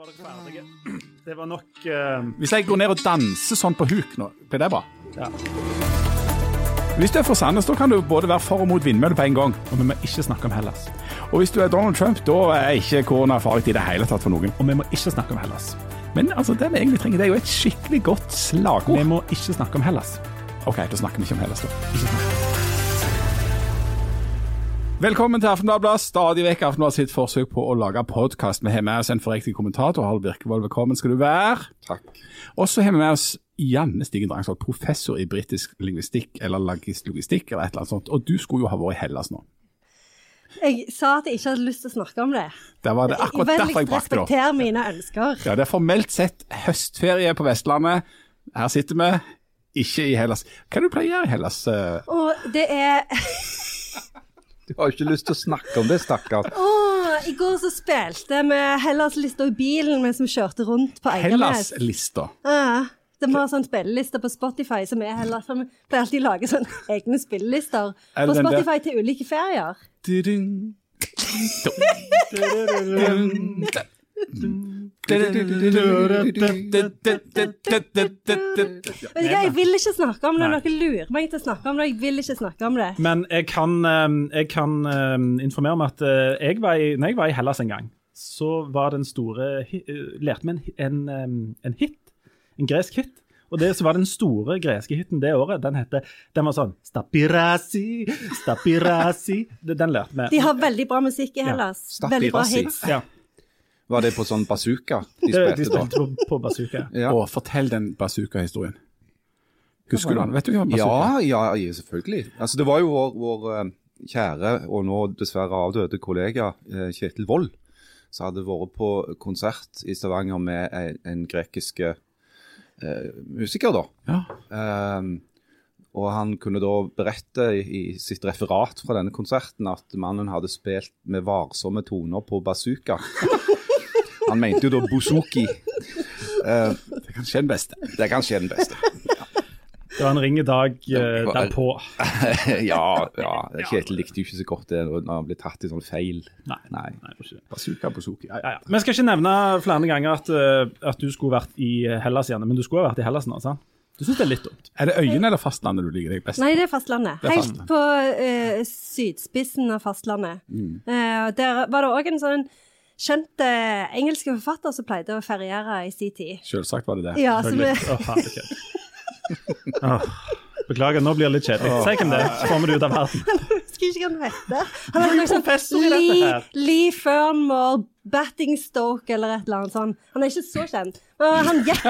var dere ferdige. Det var nok uh... Hvis jeg går ned og danser sånn på huk nå, blir det bra? Ja. Hvis du er fra Sandnes, da kan du både være for og mot vindmøller på en gang. Og vi må ikke snakke om Hellas. Og hvis du er Donald Trump, da er ikke korona farlig i det hele tatt for noen. Og vi må ikke snakke om Hellas. Men altså, det vi egentlig trenger, det er jo et skikkelig godt slagord. Vi må ikke snakke om Hellas. OK, da snakker vi ikke om Hellas, da. Velkommen til Aftenbladet. Stadig vekk Aftenbladet sitt forsøk på å lage podkast. Vi har med oss en forriktig kommentator. Harald Birkevold, velkommen skal du være. Takk. Og så har vi med oss Janne Stigen Drangsvold, professor i britisk lingvistikk, eller logistikk, eller et eller annet sånt. Og du skulle jo ha vært i Hellas nå. Jeg sa at jeg ikke hadde lyst til å snakke om det. Det var det akkurat derfor jeg brakte det opp. respekter mine ønsker. Ja, det er formelt sett høstferie på Vestlandet. Her sitter vi, ikke i Hellas. Hva er det du pleier å gjøre i Hellas? eh? Og det er Du har jo ikke lyst til å snakke om det, stakkar. I går så spilte vi Hellas-lista i bilen mens vi kjørte rundt på Eiganes. Hellas-lista. Ja, de har sånn spilleliste på Spotify som er Hellas. Vi pleier alltid å lage sånne egne spillelister Er på Spotify til ulike ferier. Jeg vil ikke snakke om det. Dere lurer meg til å snakke om det. Jeg vil ikke snakke om det. Men jeg kan, eh, jeg kan eh, informere om at eh, jeg var i, når jeg var i Hellas en gang, så var den store eh, Lærte vi en, en, eh, en hit. En gresk hit. Og det så var den store greske hiten det året. Den hette, den var sånn Stapirasi, stapirasi. Den lærte vi. De har veldig bra musikk i Hellas. Veldig bra hits. ja, Var det på sånn bazooka de de, de spilte da? spilte på, på bazooka. Ja. Og fortell den bazooka-historien. Husker du den? Vet du hva bazooka ja, ja, selvfølgelig. Altså, det var jo vår, vår eh, kjære og nå dessverre avdøde kollega eh, Kjetil Wold som hadde vært på konsert i Stavanger med en, en grekiske uh, musiker, da. Ja. Um, og han kunne da berette i, i sitt referat fra denne konserten at mannen hadde spilt med varsomme toner på bazooka. Han mente jo da bouzouki. Eh, Det er kanskje den beste. det er kanskje den beste. Det var en ringe dag eh, Ja, derpå. ja, ja. Kjetil likte jo ikke så godt det når han ble tatt i sånn feil. Nei. Nei. Nei, det ikke. Bazooka, bazooka. Ja, Ja, ja. Vi skal ikke nevne flere ganger at, eh, at du skulle vært i Hellas igjen, men du skulle ha vært i Hellas nå, sant? Du syns det er litt dumt? Er det øyene eller fastlandet du liker deg best? Nei, det er fastlandet. Det er Helt på uh, sydspissen av fastlandet. Mm. Uh, der var det òg en sånn kjent uh, engelske forfatter som pleide å feriere i sin tid. Selvsagt var det det. Ja, så vi... oh, Beklager, nå blir det litt kjedelig. Si hvem det er, så kommer du ut av verden. husker ikke hva han heter. Han er sånn professor i dette Lee, her. Lee Fernmore Battingstoke eller et eller annet sånt. Han er ikke så kjent. Men han gikk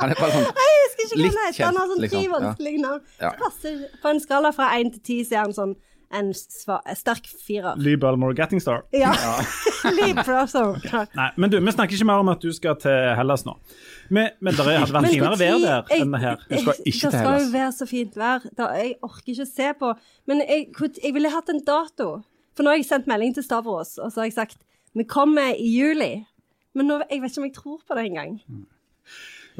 Han er bare sånn Jeg husker ikke hva han heter. Han har sånn tre liksom. Vanskelige navn. Passer På en skala fra én til ti så er han sånn en sva, sterk firer. Lee Belmore Getting Star. Ja. Lee Frozen. Nei, men du, vi snakker ikke mer om at du skal til Hellas nå. Men, men det hadde vært finere vær der enn her. Du skal ikke til Hellas. det skal jo være så fint vær. Da, jeg orker ikke se på. Men jeg, jeg ville hatt en dato. For nå har jeg sendt melding til Stavros, og så har jeg sagt vi kommer i juli. Men nå, jeg vet ikke om jeg tror på det engang. Mm.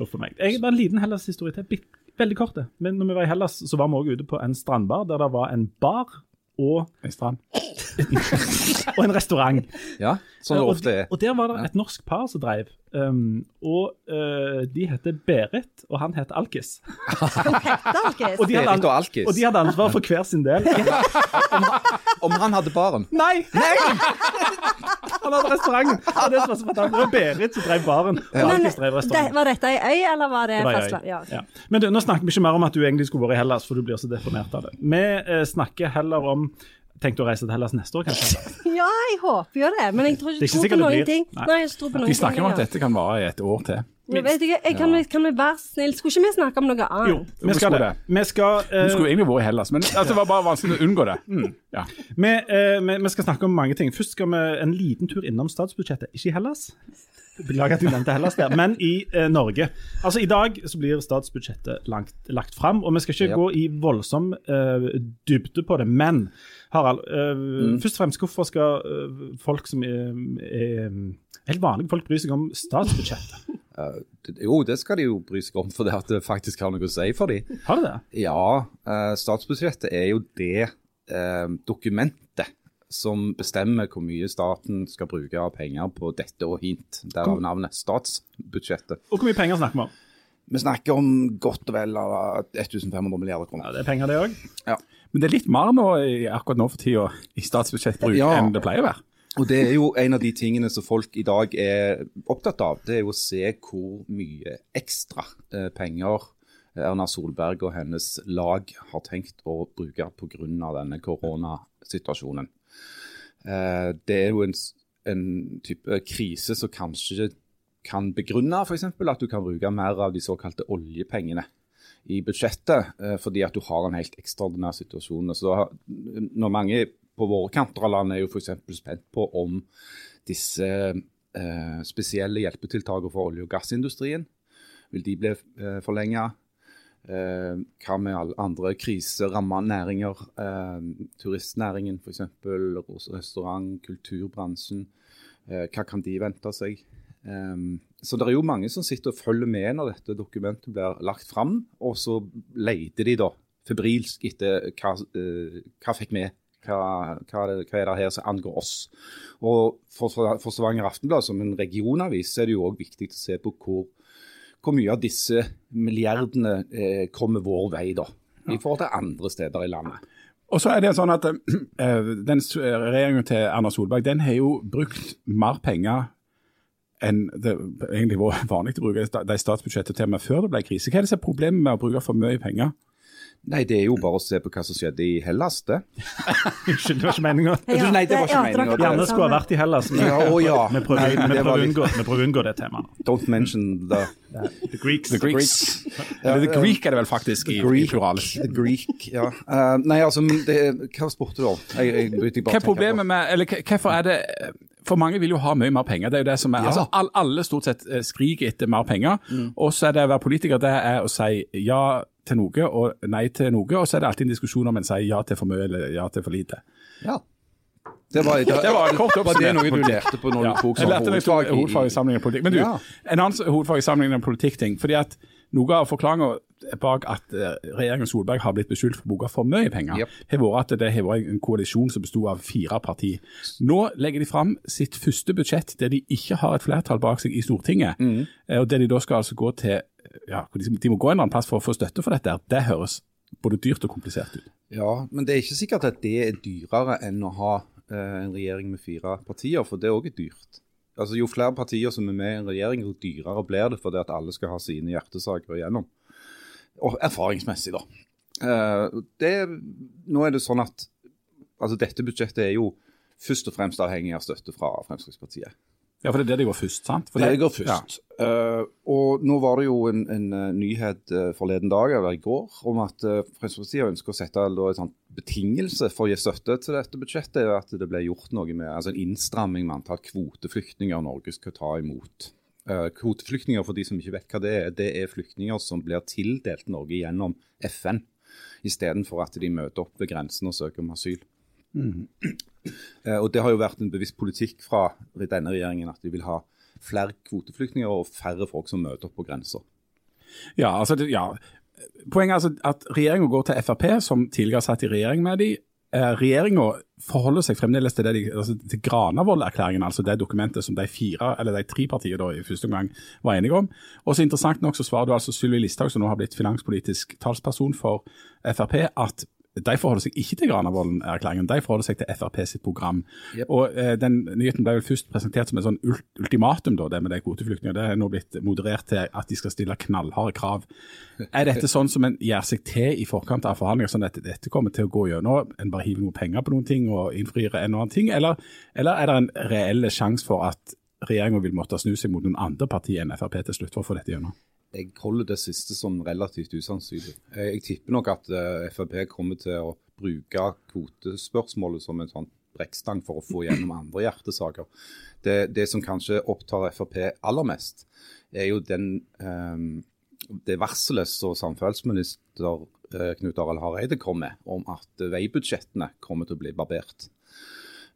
for meg. Jeg har en liten Hellas-historie til. Veldig kort. det. Men når vi var i Hellas, så var vi også ute på en strandbar der det var en bar og, En strand. og en restaurant. Ja, sånn det og, ofte er. og der var det et norsk par som drev. Um, og uh, de heter Berit, og han heter Alkis. Og de, hadde, Berit og Alkis. og de hadde ansvar for hver sin del. Om han hadde baren. Nei! Han hadde restauranten. Og det som var så fantastisk. Det var Berit som drev baren, og Men det, var dette ei øy, eller var det, Det var fastland? Ja. Ja. Men du, nå snakker vi ikke mer om at du egentlig skulle vært i Hellas, for du blir så deprimert av det. Vi eh, snakker heller om Tenkte du å reise til Hellas neste år, kanskje? ja, jeg håper jo det, men jeg tror ikke, ikke på noen blir. ting. Nei. Nei, jeg tror på noen De snakker om at dette kan vare i et år til. Jeg vet ikke, jeg, kan, vi, kan vi være snill? Skulle ikke vi snakke om noe annet? Jo, vi skal det. Vi skal, uh... Du skulle egentlig vært i Hellas, men altså, det var bare vanskelig å unngå det. Ja. vi, uh, vi, vi skal snakke om mange ting. Først skal vi en liten tur innom statsbudsjettet. Ikke i Hellas. Beklager at jeg nevnte Hellas der, men i eh, Norge. Altså I dag så blir statsbudsjettet langt, lagt fram, og vi skal ikke Ja. gå i voldsom eh, dybde på det. Men Harald, eh, Mm. først og fremst, hvorfor skal eh, folk som er, er helt vanlige folk bry seg om statsbudsjettet? Eh, jo, det skal de jo bry seg om, for det at det faktisk har noe å si for dem. Har det det? Ja, eh, statsbudsjettet er jo det eh, dokumentet som bestemmer hvor mye staten skal bruke av penger på dette og hint. Derav navnet statsbudsjettet. Og hvor mye penger snakker vi om? Vi snakker om godt og vel av 1500 milliarder kroner. Ja, det er penger, det òg. Men det er litt mer nå, akkurat nå for tida i statsbudsjettbruk Ja. enn det pleier å være. Og det er jo en av de tingene som folk i dag er opptatt av. Det er jo å se hvor mye ekstra eh, penger Erna Solberg og hennes lag har tenkt å bruke pga. denne koronasituasjonen. Eh, det er jo en, en type krise som kanskje kan begrunne f.eks. at du kan bruke mer av de såkalte oljepengene i budsjettet, eh, fordi at du har en helt ekstraordinær situasjon. Så når mange på våre kanter av landet er jo f.eks. spent på om disse eh, spesielle hjelpetiltakene for olje- og gassindustrien, vil de bli eh, forlenget? Eh, hva med alle andre kriseramma næringer? Eh, turistnæringen f.eks., restaurant, kulturbransjen. Eh, hva kan de vente seg? Så det er jo mange som sitter og følger med når dette dokumentet blir lagt fram, og så leter de da febrilsk etter hva, hva fikk vi, hva, hva, er det, hva er det her som angår oss. Og for, for Stavanger Aftenblad som en regionavis er det jo òg viktig å se på hvor, hvor mye av disse milliardene eh, kommer vår vei, da. I forhold til andre steder i landet. Og så er det sånn at eh, den regjeringen til Erna Solberg den har jo brukt mer penger enn det egentlig var vanlig å bruke de statsbudsjettet til og med før det ble krise. Hva er det som er problemet med å bruke for mye penger? Nei, det er jo bare å se på hva som skjedde i Hellas, det. Unnskyld, det var ikke meninga. Nei, det var ikke meningen, og Gjerne skulle ha vært i Hellas, men Ja, å ja. vi prøver, å litt- unngå, unngå det temaet. Don't mention the, The Greeks. The Greeks. Eller The Greek er det vel faktisk i, i plural. the Greek. Ja. Uh, nei, altså, det, hva spurte du om? Jeg, jeg, jeg, jeg bare Hva er problemet med, eller hvorfor er det For mange vil jo ha mye mer penger. det er jo det som er, Ja. altså all, Alle stort sett eh, skriker etter mer penger. Og så er det å være politiker det er å si ja til noe og nei til noe. Og så er det alltid en diskusjon om en sier ja til for mye eller ja til for lite. Ja. Det var, det, Det var kort var det noe du lærte på når Ja, du tok jeg sånn hovedfag i- hovedfag i sammenligning av politikk. Men du, Ja. en annen hovedfag i sammenligning av politikkting. fordi at noe av forklaringa bak at eh, regjeringen Solberg har blitt beskyldt for å bruke for mye penger, Yep. har vært at det har vært en koalisjon som bestod av fire partier. Nå legger de fram sitt første budsjett der de ikke har et flertall bak seg i Stortinget, Mm. eh, og der de da skal altså gå til ja, de må gå en eller annen plass for å få støtte for dette. Det høres både dyrt og komplisert ut. Ja, men det er ikke sikkert at det er dyrere enn å ha eh, en regjering med fire partier, for det er òg dyrt. Altså, Jo flere partier som er med i en regjering, jo dyrere blir det fordi at alle skal ha sine hjertesaker igjennom. Og erfaringsmessig, da. Eh, det, nå er det sånn at altså dette budsjettet er jo først og fremst avhengig av støtte fra Fremskrittspartiet. Ja, for det er det de går først, sant? For Det går først. Eh, og nå var det jo en, en eh, nyhet uh, forleden dag, eller i går, om at uh, Fremskrittspartiet ønsker å sette en sånn betingelse for å gi støtte til dette budsjettet, er at det ble gjort noe med altså en innstramming med antall kvoteflyktninger Norge skal ta imot. Uh, kvoteflyktninger, for de som ikke vet hva det er, det er flyktninger som blir tildelt Norge gjennom FN, istedenfor at de møter opp ved grensen og søker om asyl. Eh, og Det har jo vært en bevisst politikk fra denne regjeringen at de vil ha flere kvoteflyktninger og færre folk som møter opp på grensa. Ja, altså, ja. Poenget er altså at regjeringa går til Frp, som tidligere satt i regjering med de. Eh, regjeringa forholder seg fremdeles til, de, altså, til Granavolden-erklæringen, altså det dokumentet som de fire, eller de tre partiene da, i første omgang var enige om. Og så Interessant nok så svarer du altså Sylvi Listhaug, som nå har blitt finanspolitisk talsperson for Frp, at de forholder seg ikke til Granavolden-erklæringen, de forholder seg til Frp sitt program. Yep. Og eh, Den nyheten ble vel først presentert som et sånn ultimatum, da, det med de kvoteflyktningene. Det er nå blitt moderert til at de skal stille knallharde krav. Er dette sånn som en gjør seg til i forkant av forhandlinger, sånn at dette kommer til å gå gjennom? En bare hiver noe penger på noen ting og innfrir en og annen ting, eller, eller er det en reell sjanse for at regjeringa vil måtte snu seg mot noen andre partier enn Frp til slutt for å få dette gjennom? Jeg holder det siste som relativt usannsynlig. Jeg, jeg tipper nok at eh, Frp kommer til å bruke kvotespørsmålet som en sånn brekkstang for å få gjennom andre hjertesaker. Det, det som kanskje opptar Frp aller mest, er jo den, um, det varselet som samferdselsminister eh, Knut Arild Hareide kom med, om at veibudsjettene kommer til å bli barbert.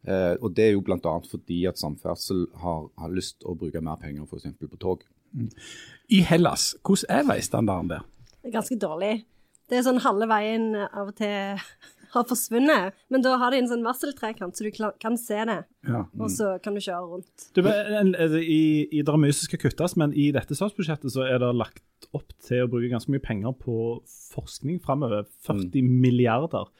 Uh, og Det er jo bl.a. fordi at samferdsel har, har lyst til å bruke mer penger f.eks. på tog. I Hellas, hvordan er veistandarden der? Det er ganske dårlig. Det er sånn halve veien av og til har forsvunnet. Men da har de en sånn varseltrekant, så du kan se det. Ja. Og så kan du kjøre rundt. Du, i, i, det er mye som skal kuttes, men i dette statsbudsjettet så er det lagt opp til å bruke ganske mye penger på forskning framover. 40 milliarder.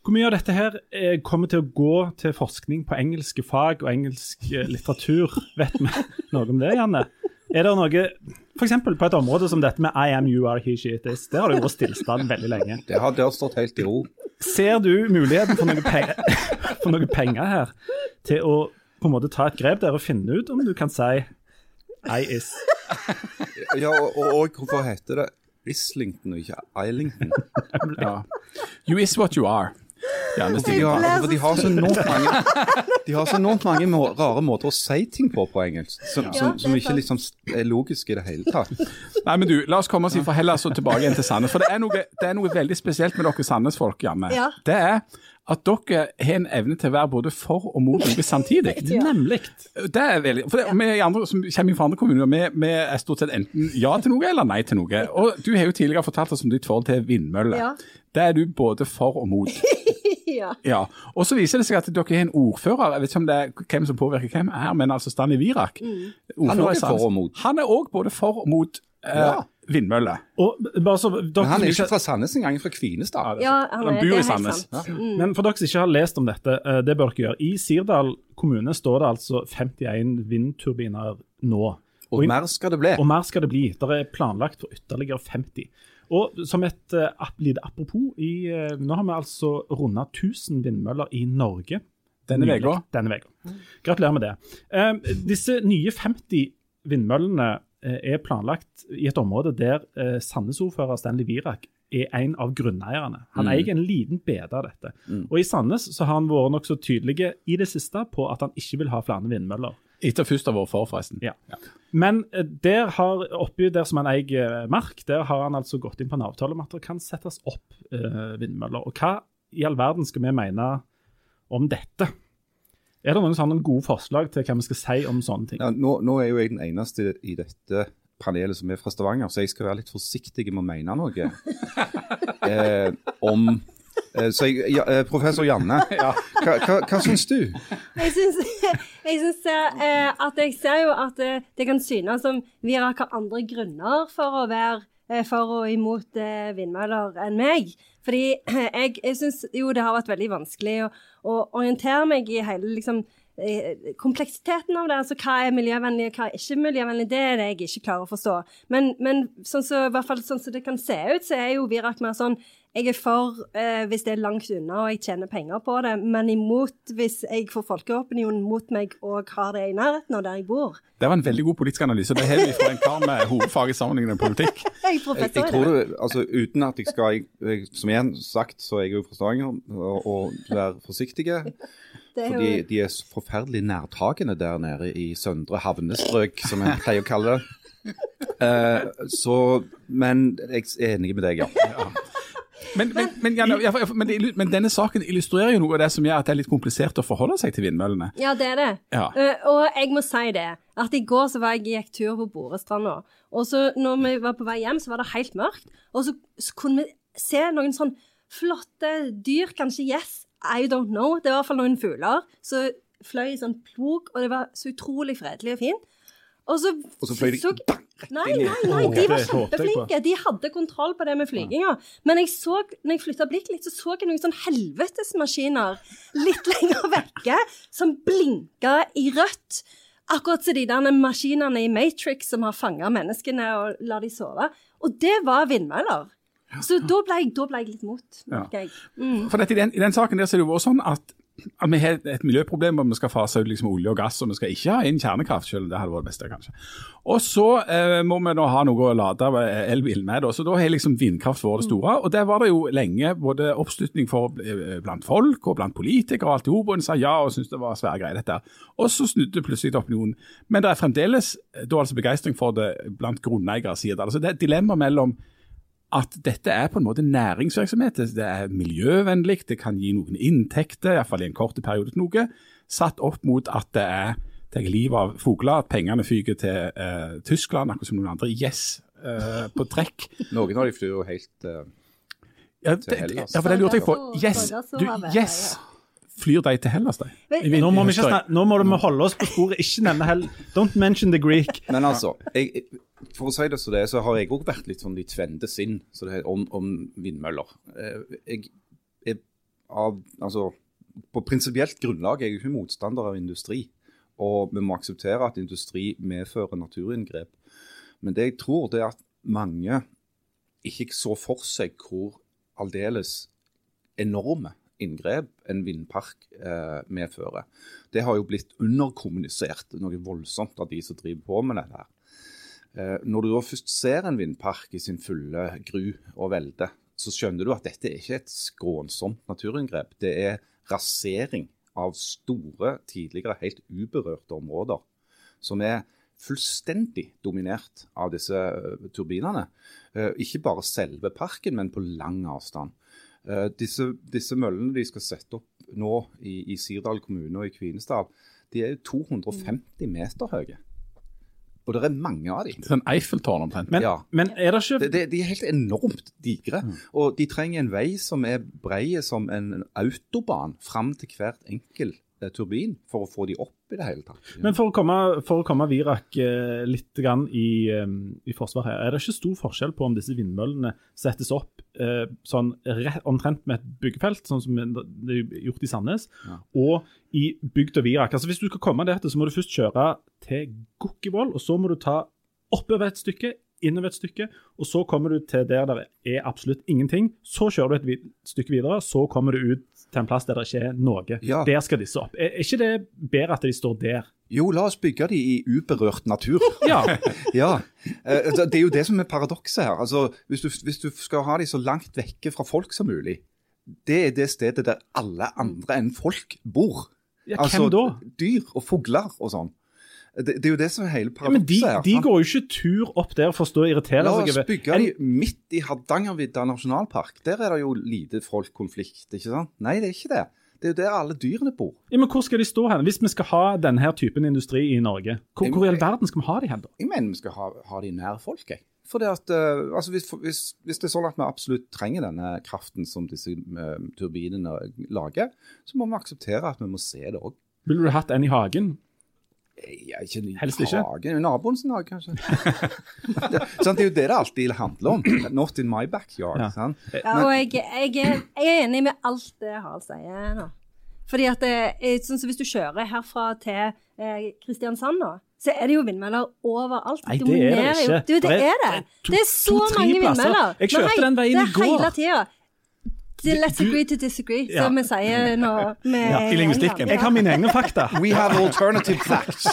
Hvor mye av dette her eh, kommer til å gå til forskning på engelske fag og engelsk eh, litteratur? Vet vi noe om det, Janne? Er det noe F.eks. på et område som dette med I am, you are, he, she, it is. Der har det jo vært stillstand veldig lenge. Det har, det har stått helt i ro. Ser du muligheten for noe, penger, for noe penger her til å på en måte ta et grep der og finne ut om du kan si I is? Ja, og, og, og hvorfor heter det Islington og ikke Islington? Ja. You is what you are. Gjerne de, har, altså, de har så enormt mange De har så enormt mange må, rare måter å si ting på på engelsk, som, som, som er ikke liksom er logiske i det hele tatt. Nei, men du, La oss komme oss fra Hellas og tilbake igjen til Sandnes. For det er noe, det er noe veldig spesielt med dere Sandnes-folk, Janne. Ja. Det er at dere har en evne til å være både for og mot noe samtidig. Nemlig. Det er veldig, for det, Vi andre som kommer fra andre kommuner, vi, vi er stort sett enten ja til noe eller nei til noe. Og Du har jo tidligere fortalt oss om ditt forhold til vindmøller. Ja. Det er du både for og mot. Ja. Ja, og Så viser det seg at dere har en ordfører, jeg vet ikke om det er hvem som påvirker hvem her, men altså Stanley Virak. Mm. Han er òg for og mot. Han er òg både for og mot eh, Ja. Vindmølle. Og bare så, dere Men han er ikke- fra Sandnes engang, fra Kvinesdal. ja, han, Han er, bor det i er helt Mm. Men for dere som ikke har lest om dette, eh, det bør dere gjøre. I Sirdal kommune står det altså 51 vindturbiner nå. Og og mer skal det bli. Og mer skal det bli. Det er planlagt for ytterligere 50. Og som et uh, lite apropos, i, uh, nå har vi altså runda 1000 vindmøller i Norge. Denne uka. Gratulerer med det. Eh, disse nye 50 vindmøllene uh, er planlagt i et område der uh, Sandnes-ordfører Stanley Virak er en av grunneierne. Han eier en liten bete av dette. Og I Sandnes så har han vært nokså tydelig i det siste på at han ikke vil ha flere vindmøller. Etter først å ha vært for, forresten. Ja. Men eh, der har, oppi der som han eier mark, der har han altså gått inn på en avtale om at det kan settes opp eh, vindmøller. Og hva i all verden skal vi mene om dette? Er det noen sånne gode forslag til hva vi skal si om sånne ting? Ja, nå, nå er jo jeg den eneste i dette panelet som er fra Stavanger, så jeg skal være litt forsiktig med å mene noe eh, om eh, Så jeg, ja, eh, professor Janne, hva, hva, hva syns du? Jeg syns, jeg syns eh, at jeg ser jo at eh, det kan synes som vi har andre grunner for å være eh, for og imot eh, vindmøller enn meg. Fordi eh, jeg, jeg syns jo det har vært veldig vanskelig å, å orientere meg i hele liksom eh, kompleksiteten av det. Altså hva er miljøvennlig og hva er ikke miljøvennlig, det er det jeg ikke klarer å forstå. Men, men sånn så, i hvert fall sånn som det kan se ut, så er jo Virak mer sånn jeg er for eh, hvis det er langt unna og jeg tjener penger på det, men imot hvis jeg får folkeopinionen mot meg og har det i nærheten av der jeg bor. Det var en veldig god politisk analyse. Det har vi fra en kar med hovedfag i sammenlignende politikk. Jeg Jeg, jeg tror det, altså Uten at jeg skal jeg, jeg, Som igjen sagt, så er jeg jo fra Stavanger, og, og være forsiktige. Det Fordi jo, de er forferdelig nærtagende der nede i søndre havnestrøk, som jeg pleier å kalle det. Eh, så Men jeg er enig med deg, ja. Men, men, men, ja, men, denne saken illustrerer jo noe av det som gjør at det er litt komplisert å forholde seg til vindmøllene. ja, det er det. Ja. Uh, og jeg må si det, at i går så var jeg gikk tur på Borestranda. Og så når vi var på vei hjem, så var det helt mørkt. Og så, så kunne vi se noen sånn flotte dyr, kanskje yes, I don't know. Det var i hvert fall noen fugler. Så fløy i sånn plog, og det var så utrolig fredelig og fint. Og så, Og så fløy de så- Nei, nei, nei, de var kjempeflinke. De hadde kontroll på det med flyginga. Men jeg så, når jeg flytta blikket litt, så så jeg noen sånn helvetesmaskiner litt lenger vekke som blinka i rødt. Akkurat som de der maskinene i Matrix som har fanga menneskene og lar de sove. Og det var vindmøller. Så da ble jeg, da ble jeg litt mot, jeg. Mm. For dette, i, den, I den saken der så er det jo også sånn at, at vi har et miljøproblem og vi skal fase ut liksom olje og gass, og vi skal ikke ha inn kjernekraft selv. om Det hadde vært det beste, kanskje. Og så eh, må vi nå ha noe å lade elbilen med, da. så da har liksom vindkraft vært det store. Og der var det jo lenge både oppslutning for eh, blant folk og blant politikere og alt i hop, og en sa ja og syntes det var svære greier dette. Og så snudde plutselig opinionen. Men det er fremdeles eh, da altså begeistring for det blant grunneiere, sier det. Altså det er et dilemma mellom at dette er på en måte næringsvirksomhet. Det er miljøvennlig, det kan gi noen inntekter, iallfall i en kort periode til noe, satt opp mot at det er tar livet av fugler, at pengene fyker til eh, Tyskland, akkurat som noen andre. Yes, eh, på trekk. Noen av de flyr jo helt eh, Ja, til det, Hellas. ja, for det lurte jeg på. Yes, du, yes. Flyr de til Hellas, de? Nå må, vi ikke snakke, nå må vi holde oss på sporet. Ikke nevne hell. Don't mention the Greek. Men altså, jeg, jeg- for å si det så det, så har jeg òg vært litt sånn litt tvende sinn så det om, om vindmøller. Jeg, Jeg er av Altså, på prinsipielt grunnlag er jeg ikke motstander av industri. Og vi må akseptere at industri medfører naturinngrep. Men det jeg tror, det er at mange ikke så for seg hvor aldeles enorme inngrep en vindpark eh, medfører. Det har jo blitt underkommunisert noe voldsomt av de som driver på med dette. her. Eh, når du da først ser en vindpark i sin fulle gru og velde, så skjønner du at dette er ikke et skånsomt naturinngrep. Det er rasering av store, tidligere helt uberørte områder, som er fullstendig dominert av disse eh, turbinene. Eh, ikke bare selve parken, men på lang avstand. Disse, disse møllene de skal sette opp nå i, i Sirdal kommune og i Kvinesdal, de er 250 meter høye. Og det er mange av dem. Sånn Eiffeltårn omtrent. Men, Ja. men er det ikke Det, det, de er helt enormt digre. Og de trenger en vei som er brei som en autobahn fram til hvert enkel eh, turbin for å få de opp i det hele tatt. Men for å komme, for å komme Virak eh, litt grann i, eh, i forsvar her, er det ikke stor forskjell på om disse vindmøllene settes opp eh, sånn rett, omtrent med et byggefelt, sånn som det er gjort i Sandnes, Ja. og i bygda Virak? Altså Hvis du skal komme dit, så må du først kjøre til Gokkivoll, og så må du ta oppover et stykke, innover et stykke, og så kommer du til der det er absolutt ingenting. Så kjører du et stykke videre, så kommer du ut til en plass der det ikke er noe. Ja. Der skal disse opp. Er, er ikke det bedre at de står der? Jo, la oss bygge de i uberørt natur. Ja. ja. Eh, altså, Det er jo det som er paradokset her. Altså, hvis, du, hvis du skal ha de så langt vekke fra folk som mulig, det er det stedet der alle andre enn folk bor. Ja, altså, hvem da? Dyr og fugler og sånn. Det, det er jo det som er hele Ja, men de, de går jo ikke tur opp der for å stå og irritere La seg oss over bygge de midt i Hardangervidda nasjonalpark. Der er det jo lite folk-konflikt, ikke sant? Nei, det er ikke det. Det er jo der alle dyrene bor. Ja, men Hvor skal de stå hen, hvis vi skal ha denne her typen industri i Norge? Hvor, hvor i all verden skal vi ha de hen, da? Jeg mener vi skal ha, ha de nær folk, jeg. Fordi at, uh, altså hvis, hvis, hvis det er sånn at vi absolutt trenger denne kraften som disse uh, turbinene lager, så må vi akseptere at vi må se det òg. Ville du hatt en i hagen? Ja, ikke i Helst ikke. hagen. Naboen sin hage, kanskje. det, sant? det er jo det det alltid handler om. Not in my backyard. Ja. Sant? Ja, og jeg, jeg, er, jeg er enig med alt det Harald sier nå. Fordi at det, er sånn som Hvis du kjører herfra til eh, Kristiansand nå, så er det jo vindmøller overalt. Nei, det er det jo- ikke. Du, det Det er- er det. to- Det er så mange vindmøller. Jeg kjørte den veien i går. Det er hele tida. Let's agree to disagree, Ja. som vi sier nå. Med Ja, i lingvistikken. Jeg har mine egne fakta. We have alternative facts.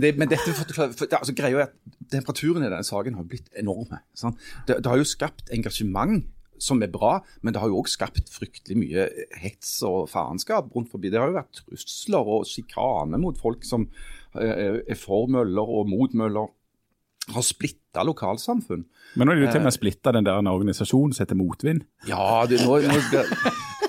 det, men dette for, for, altså, greia er at temperaturen i denne saken har blitt enorme. sant? Det, det har jo skapt engasjement som er bra, men det har jo òg skapt fryktelig mye hets og faenskap rundt forbi. Det har jo vært trusler og sjikane mot folk som eh, er for møller og mot møller. Har splitta lokalsamfunn. Men nå er det jo til og med splitta den der organisasjonen som heter Motvind. Ja, det, nå, nå, det,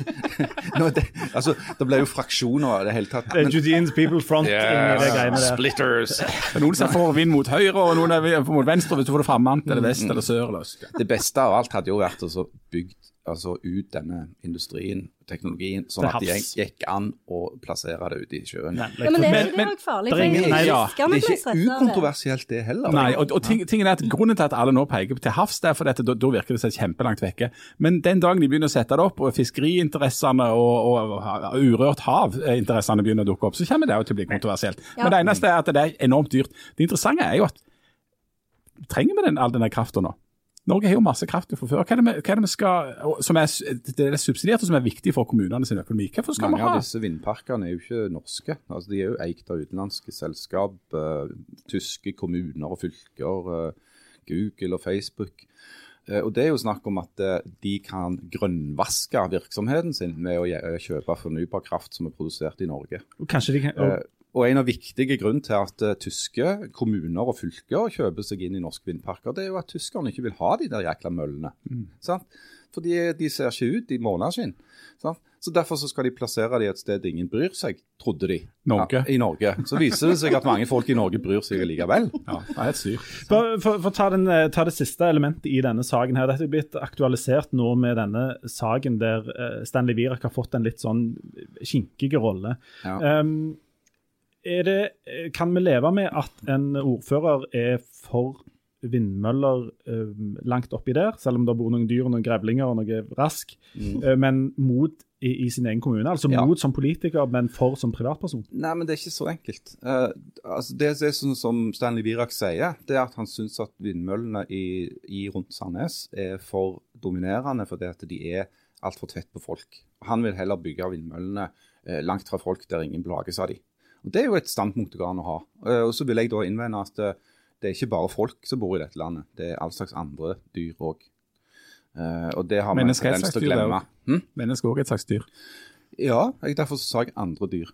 nå det, altså, det ble jo fraksjoner i det hele tatt. Men, Judeans People Front inni det greiene der. Splitters. Er noen som får vind mot høyre, og noen er mot venstre hvis du får det frammant, eller vest, eller sør, eller øst. Det beste av alt hadde jo vært å bygge altså, ut denne industrien, teknologien, sånn at det gikk, an å plassere det ute i sjøen. Nei, Ja, men er det men- farlig? det er ingen- nei, ja. Det er ikke ukontroversielt, det heller. Nei, og, og ting, tingen er at Grunnen til at alle nå peker til havs, det er fordi at da, virker det seg kjempelangt vekke. Men den dagen de begynner å sette det opp, og fiskeriinteressene og, og, og urørt hav-interessene begynner å dukke opp, så kommer det jo til å bli kontroversielt. Ja. Men det eneste er at det er enormt dyrt. Det interessante er jo at trenger vi den, all denne krafta nå? Norge har jo masse kraft fra før. Hva er det vi, hva er det vi skal, som er, det er subsidiert og som er viktig for kommunene sin økonomi? Hvorfor skal Mange vi ha av disse vindparkene er jo ikke norske. Altså, de er jo eikt av utenlandske selskap, uh, tyske kommuner og fylker, uh, Google og Facebook. Eh, og Det er jo snakk om at de kan grønnvaske virksomheten sin med å kjøpe fornybar kraft som er produsert i Norge. Kanskje de kan, og, Og en av viktige grunnen til at uh, tyske kommuner og fylker kjøper seg inn i norske vindparker, det er jo at tyskerne ikke vil ha de der jækla møllene. Sant? Fordi de ser ikke ut i måneskinn. Sant? Så Derfor så skal de plassere dem et sted ingen bryr seg, trodde de. Norge. Ja, I Norge. Så viser det seg at mange folk i Norge bryr seg likevel. Ja, det er et styr. For, for, for ta, den, eh, ta det siste elementet i denne saken. her. Dette er blitt aktualisert nå med denne saken der eh, Stanley Wirak har fått en litt sånn kinkig rolle. Ja. Um, det, eh, kan vi leve med at en ordfører er for vindmøller um, langt oppi der, selv om det bor noen dyr og noen grevlinger og noe rask, eh, men mot i, i sin egen kommune? Altså Ja. mot som politiker, men for som privatperson? Nei, men det er ikke så enkelt. Uh, altså det, det sånn som Stanley Wirak sier, det er at han syns at vindmøllene i, i rundt Sandnes er for dominerende fordi at de er altfor tett på folk. Han vil heller bygge vindmøllene eh, langt fra folk der ingen plages av de. Og Det er jo et standpunkt det går an å ha. Eh, og Så vil jeg da innvende at eh, det er ikke bare folk som bor i dette landet, det er all slags andre dyr òg. og det har vi en tendens til å glemme. òg. Mennesker er også et slags dyr. Ja, jeg, derfor sa jeg andre dyr.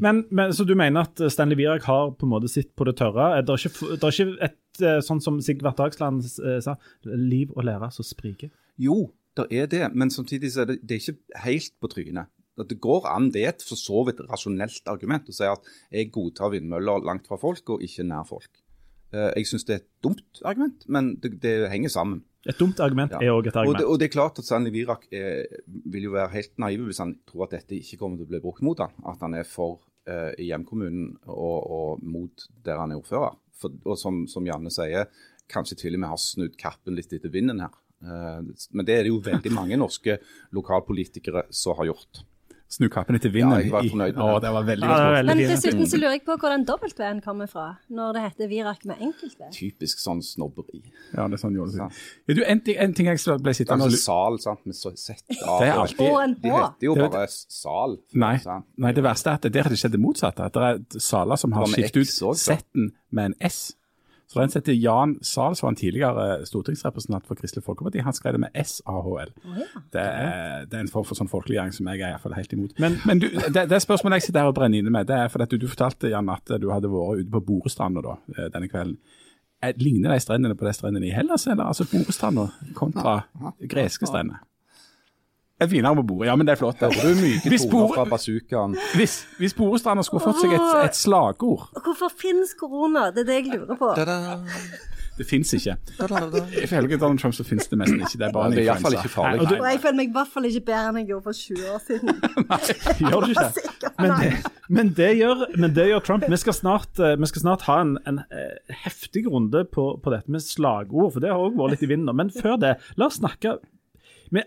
Men, men, Så du mener at Stanley Wirak har på en måte sitt på det tørre? Det er ikke, det er ikke et, eh, sånn som Sigvart Dagsland eh, sa, liv og lære som spriker? Jo, det er det, men samtidig så er det, det er ikke helt på trynet. At Det går an, det er et for så vidt rasjonelt argument å si at jeg godtar vindmøller langt fra folk og ikke nær folk. Eh, Jeg syns det er et dumt argument, men det, det henger sammen. Et dumt argument Ja. er òg et Og argument. det, og det er klart at Stanley Virak er, vil jo være helt naiv hvis han tror at dette ikke kommer til å bli brukt mot han. At han er for eh, hjemkommunen og, og mot der han er ordfører. For, og som, som Janne sier, kanskje til og med har snudd kappen litt etter vinden her. Eh, men det er det jo veldig mange norske lokalpolitikere som har gjort. Snu kappen etter vinden. Ja, jeg var fornøyd med Å, det. det var veldig Ja, det var godt. veldig Men dessuten så lurer jeg på hvor den W-en kommer fra, når det heter Virak med enkelt V. Typisk sånn snobberi. Ja, det er sånn gjorde det. Ja. Du, en, en ting jeg ble sittende og Altså sal, sant, med så sett av. Det er alltid- Og en De H. heter jo Det bare sal. Nei, nei, det verste er at der har det skjedd det motsatte. At det er saler som har Det skiftet ut. Z-en med en S. Så den setter heter Jan som var en tidligere stortingsrepresentant for Kristelig Folkeparti. Han skrev det med S-A-H-L. Det, er- det er en form for sånn folkeliggjøring som jeg er i hvert fall helt imot. Men- Men du, det, det spørsmålet jeg sitter her og brenner inne med, det er fordi at du, du fortalte Jan, at du hadde vært ute på Borestranda da, eh, denne kvelden. Eh, Ligner de strendene på de strendene i Hellas, eller altså Borestranda kontra greske strender? Et finere på bordet, ja, men det er flott. Hører du myke toner fra bazookaen? hvis, hvis Borestranda skulle fått seg et, et slagord Hvorfor finnes korona? Det er det jeg lurer på. Da-da, Det fins ikke. Ifølge Donald Trump så finnes det nesten ikke. Det er bare en i hvert fall influensa. Og Og jeg føler meg i hvert fall ikke bedre enn jeg gjorde for 20 år siden. Nei, Gjør du ikke det? Sikkert, Men det, men det, gjør, men det gjør Trump. Vi skal snart, eh, vi skal snart ha en, en eh, heftig runde på, på dette med slagord, for det har òg vært litt i vinden. nå. Men før det, la oss snakke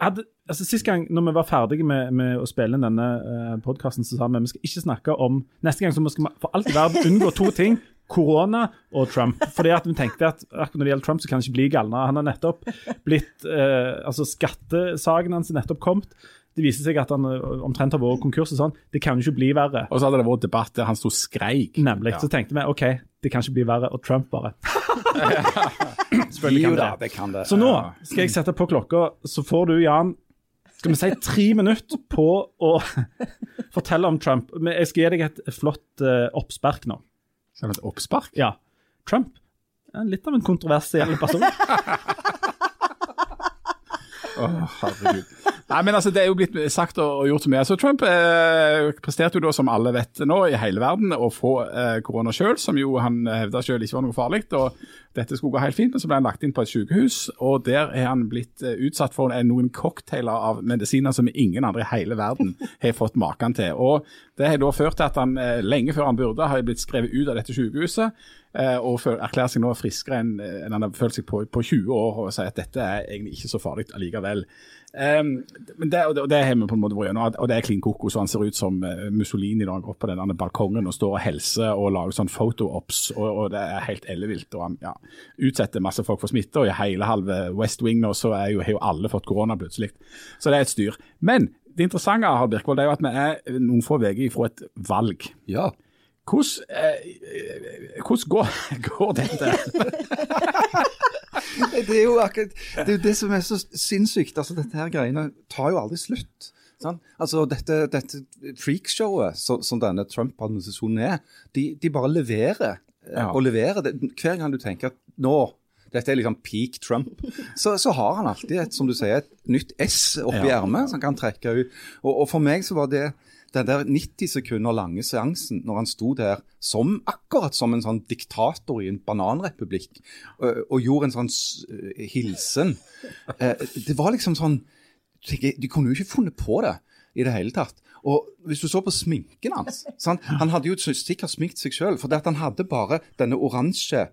hadde, altså Sist gang når vi var ferdige med, med å spille inn denne uh, podkasten, så sa vi vi skal ikke snakke om Neste gang så skal vi for alt i verden unngå to ting. Korona og Trump. Fordi at vi tenkte at akkurat når det gjelder Trump, så kan han ikke bli galnere. Han har nettopp blitt uh, altså Skattesaken hans er nettopp kommet. Det viser seg at han eh, omtrent har vært konkurs og sånn. Det kan jo ikke bli verre. Og så hadde det vært debatt der han sto og skreik. Nemlig. Ja. Så tenkte vi OK, det kan ikke bli verre. Og Trump bare. Selvfølgelig kan det. det kan det. Så nå skal jeg sette på klokka, så får du, Jan, skal vi si tre minutter på å fortelle om Trump. Men Jeg skal gi deg et flott uh, oppspark nå. Som et oppspark. Ja. Trump er litt av en kontroversiell person. Åh, herregud. Nei, men altså, Det er jo blitt sagt og gjort så mye. Så Trump eh, presterte jo da, som alle vet nå, i hele verden å få eh, korona sjøl, som jo han hevda sjøl ikke var noe farlig. og Dette skulle gå helt fint, men så ble han lagt inn på et sykehus, og der er han blitt eh, utsatt for noen cocktailer av medisiner som ingen andre i hele verden har fått maken til. Og Det har da ført til at han eh, lenge før han burde har blitt skrevet ut av dette sykehuset. Eh, Og erklærer seg nå friskere enn eh, enn han har følt seg på, på 20 år, og sier at dette er egentlig ikke så farlig allikevel. Um, det, og det, og det har vi på en måte vært gjennom, og det er klin koko. Så Han ser ut som eh, Mussolini når han går opp på den derne balkongen og står og hilser og lager sånn photo-ops, og, og det er helt ellevilt. og Han ja, utsetter masse folk for smitte, og i hele halve West Wing nå så jo, har jo alle fått korona plutselig. Så det er et styr. Men det interessante Harald Birkvold, det er jo at vi er noen få uker fra et valg. Ja. Hvordan, eh, hvordan går, går dette? Det er jo akkurat det, er det som er så sinnssykt. altså Dette her greiene tar jo aldri slutt. Sant? Altså, dette, dette freakshowet som, som denne Trump-administrasjonen er, de, de bare leverer eh, Ja. og leverer. Det. Hver gang du tenker at nå dette er liksom peak Trump, så, så har han alltid et som du sier, et nytt S oppi Ja. ermet som han kan trekke ut. Og, og for meg så var det den der 90 sekunder lange seansen når han sto der som akkurat som en sånn diktator i en bananrepublikk og, og gjorde en sånn uh, hilsen. uh, det var liksom sånn De kunne jo ikke funnet på det i det hele tatt. Og hvis du så på sminken hans sant? Han hadde jo sikkert sminkt seg sjøl, for han hadde bare denne oransje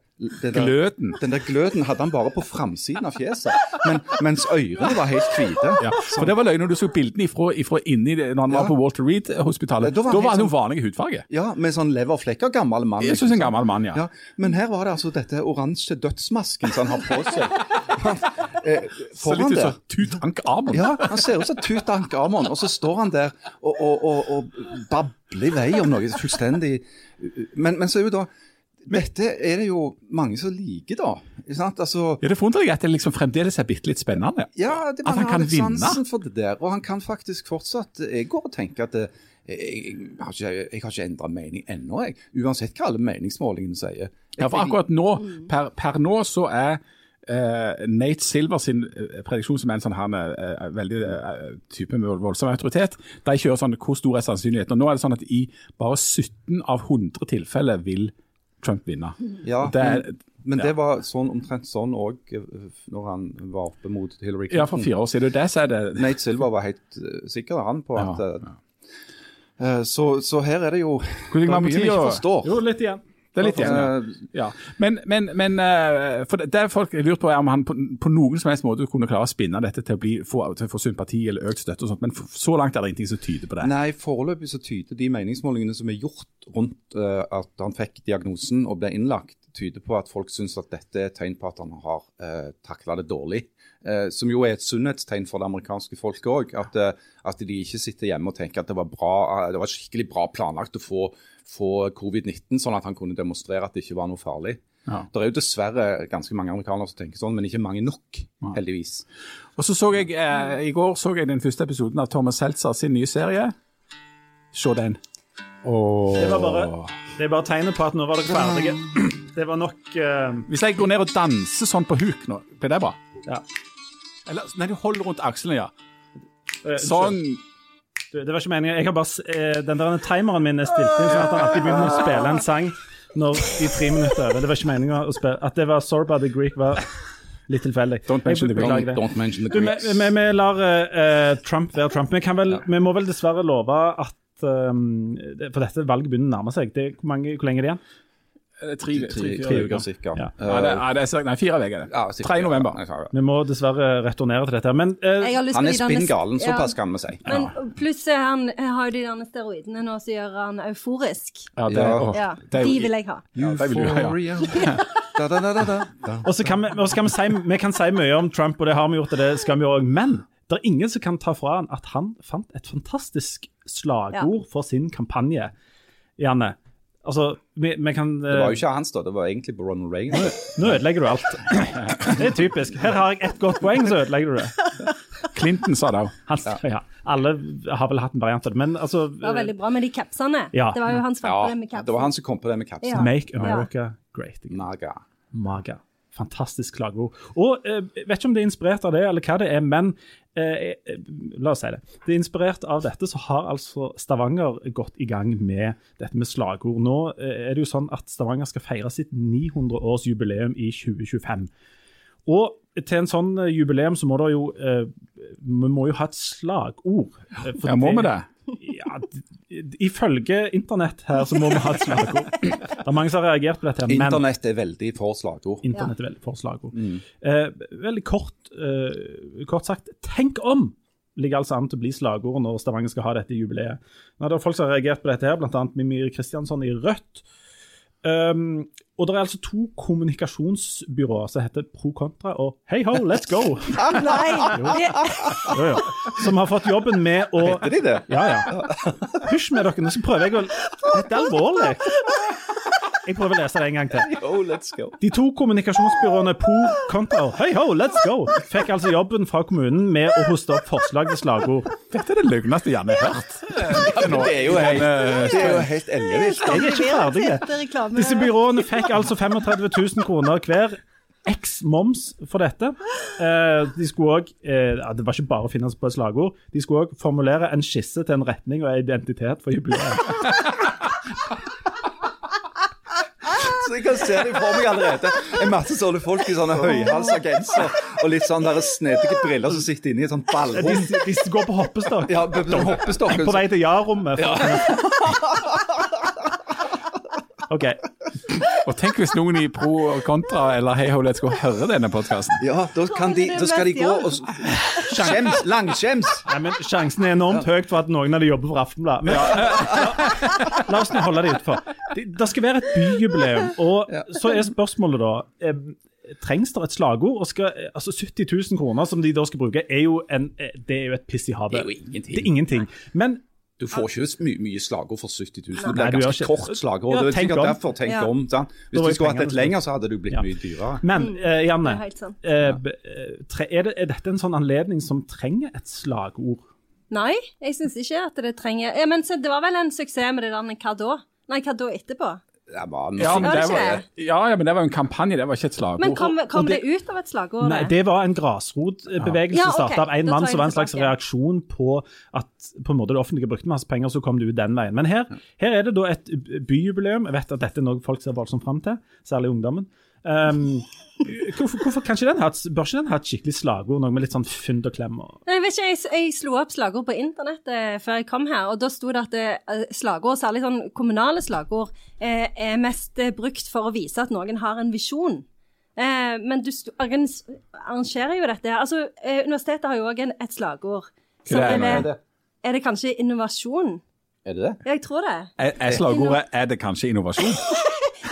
der- Gløden. Den der gløden hadde han bare på framsiden av fjeset, men, mens ørene var helt hvite. Ja, for det var løgn når du så bildene ifra, ifra inni det, når han Ja. var på Walter Reed-hospitalet. Da Da var han, han var han jo sånn- vanlig hudfarge. Ja, med sånn leverflekker, gammel mann. Jeg synes en gammel mann, ja. Ja, men her var det altså dette oransje dødsmasken som han har på seg. eh, Så litt ut som som Tutankhamon. Ja, han ser ut som Tutankhamon, og så står han der og, og, og, og babler i vei om noe fullstendig Men, men så er jo da Dette er det jo mange som liker, da. Altså, Ja, Det forundrer meg at det liksom fremdeles er bitte litt spennende. ja, det, At han kan vinne. sansen for det der. Og han kan faktisk fortsatt Jeg går og tenker at det, jeg, jeg, har ikke, jeg har ikke endra mening ennå, jeg. Uansett hva alle meningsmålingene sier. Ja, for akkurat nå, per, per nå så er Uh, Nate Silver sin eh, prediksjon, som er en sånn her, uh, veldig uh, type med voldsom autoritet, de kjører sånn hvor stor er sannsynligheten. Og nå er det sånn at i bare 17 av 100 tilfeller vil Trump vinne. Ja, Det er- men, men ja. det var sånn, omtrent sånn òg når han var oppe mot Hillary Clinton. Ja, for fire år siden. Det det så er det Nate Silver var helt eh, sikker han på at ja, ja. så, så her er det jo Hvor det er mye vi tida? ikke forstår. Jo, litt igjen. Det er litt igjen, ja. Eh, ja. Men, men, men eh, for det, det folk lurer på er om han på, på noen som helst måte kunne klare å spinne dette til å, bli, få, til å få sympati eller økt støtte og sånt, men for, så langt er det ingenting som tyder på det. Nei, foreløpig så tyder de meningsmålingene som er gjort rundt uh, at han fikk diagnosen og ble innlagt, tyder på at folk syns at dette er et tegn på at han har uh, takla det dårlig. Uh, som jo er et sunnhetstegn for det amerikanske folket òg. At, uh, at de ikke sitter hjemme og tenker at det var, bra, uh, det var skikkelig bra planlagt å få, få covid-19, sånn at han kunne demonstrere at det ikke var noe farlig. Ja. Det er jo dessverre ganske mange amerikanere som tenker sånn, men ikke mange nok, heldigvis. Og så så jeg, eh, I går så jeg den første episoden av Thomas Seltzer sin nye serie. Se den. Åh. Det var bare, det er bare tegnet på at nå var dere ferdige. Det var nok uh... Hvis jeg går ned og danser sånn på huk nå, blir det bra? Ja. Eller, nei, du holder rundt akslene, ja. Eh, Sånn. Du, Det var ikke meningen. Jeg har bare, eh, den der timeren min er stilt inn sånn at han alltid begynner å spille en sang når de tre minutter er over. Det var ikke meningen å spille At det var Sorba the Greek, var litt tilfeldig. Don't mention the Don't, don't mention the Greeks. vi, vi lar eh, Trump være Trump. Vi, kan vel, vi må vel dessverre love at um, For dette valget begynner å nærme seg. Det, hvor, mange, hvor lenge er det igjen? Eh, Tre, uker sikkert Ja. Ja, det, ja, det er, nei, fire uker. er. Ja, 3. november. Vi må dessverre returnere til dette. Men eh, Han er de derne- spinn galen, Ja. såpass kan vi si. Men pluss eh, han har jo de der steroidene nå som gjør han euforisk. Ja, det, Ja. Å, det er De vil jeg ha. Ja, vil ha, ja. Euphoria. Da, da, da, da, da. da. Og så kan vi, kan vi, si, vi kan si mye om Trump, og det har vi gjort, og det skal vi òg. Men det er ingen som kan ta fra han at han fant et fantastisk slagord for sin kampanje. Janne, altså vi, vi kan Det var jo ikke hans, da. Det var egentlig Ronald Reagan. Nå ødelegger du alt. Det er typisk. Her har jeg ett godt poeng, så ødelegger du det. Clinton sa det òg. Ja. ja. Alle har vel hatt en variant av det, men altså Det var veldig bra med de capsene. Ja. Det var jo han som det med capsen. det var han som kom på det med kapsen. Ja. Make America Great Again. Naga. Maga. Fantastisk slagord. Og eh, vet ikke om det er inspirert av det, eller hva det er, men eh, eh, la oss si det. Det er inspirert av dette, så har altså Stavanger gått i gang med dette med slagord. Nå eh, er det jo sånn at Stavanger skal feire sitt 900-årsjubileum i 2025. Og til en sånn eh, jubileum så må det jo eh, Vi må jo ha et slagord. Ja, må vi det? Ja, ifølge internett her så må vi ha et slagord. Det er mange som har reagert på dette, her, men Internett er veldig for slagord. Internett er veldig for slagord. Eh, veldig kort, eh, kort sagt, tenk om! ligger altså an til å bli slagord når Stavanger skal ha dette jubileet. Nå er det folk som har reagert på dette, her, bl.a. Mimir Kristiansson i Rødt. Um, og det er altså to kommunikasjonsbyråer som heter Pro Contra og Hey Ho, let's go! Nei! Jo, jo. Som har fått jobben med å Heter de det? Ja, ja. Hysj med dere, nå skal prøver jeg å Dette er alvorlig. Jeg prøver å lese det en gang til. Oh, let's go. De to kommunikasjonsbyråene Por Kontra Hei ho, let's go! fikk altså jobben fra kommunen med å hoste opp forslag til slagord. Dette er det løgneste Janne har hørt. Det er jo helt, det er jo helt ellevilt. Jeg er ikke ferdig. Reklame. Disse byråene fikk altså 35 000 kroner hver. X moms for dette. Eh, de skulle også, eh, Det var ikke bare å finne på et slagord. De skulle òg formulere en skisse til en retning og identitet for jubileet. Så jeg kan se det for meg allerede. En masse sånne folk i sånne høyhalsa genser og litt sånn snedige briller som sitter inne i et sånt De, ballrom. de går på hoppestokk. Ja, på på hoppestokk. På vei til ja-rommet. OK. Og tenk hvis noen i Pro og Kontra eller Hei Ho Let's Go hører denne podkasten. Ja, da, kan de, da skal de gå og skjems. Langskjems. Nei, men Sjansen er enormt høyt for at noen av de jobber for Aftenblad. Men, la, la oss nå holde det utenfor. Det, det skal være et byjubileum, og så er spørsmålet da eh, Trengs det et slagord? Og skal, altså 70 000 kroner som de da skal bruke, er jo, en, eh, det er jo et piss i havet. Det er jo ingenting. Det er ingenting. Men Du får ikke my mye slagord for 70 000. Det blir ganske ikke- kort slagord. Ja, det er tenk om. derfor tenk Ja. om. Sant? Hvis du skulle hatt et lenger, så hadde det blitt Ja. mye dyrere. Men uh, Janne, Det er eh, eh, er, det, er dette en sånn anledning som trenger et slagord? Nei, jeg syns ikke at det trenger ja, Men så det var vel en suksess med det der med hva da? Nei, hva da etterpå? Ja, men det var, ja, ja, men det var jo en kampanje, det var ikke et slagord. Men kom, kom det, det- ut av et slagord? Nei, det var en grasrotbevegelse Ja, som okay. starta av en mann som var en slags reaksjon på at på en måte det offentlige brukte masse penger, så kom det ut den veien. Men her, her er det da et byjubileum. Jeg vet at dette er noe folk ser voldsomt fram til, særlig ungdommen. Um, hvorfor, hvorfor kan ikke den ha bør ikke den ha et skikkelig slagord, noe med litt sånn fynd og klem? Og, Nei, Jeg vet ikke, jeg, jeg slo opp slagord på internett eh, før jeg kom her, og da sto det at eh, slagord, særlig sånn kommunale slagord, eh, er mest eh, brukt for å vise at noen har en visjon. Eh, men du arrangerer jo dette her. Altså, eh, universitetet har jo òg et slagord. Så Hva er er det? det, er det kanskje innovasjon? Er det det? Jeg tror det. Er, er slagordet 'er det kanskje innovasjon'?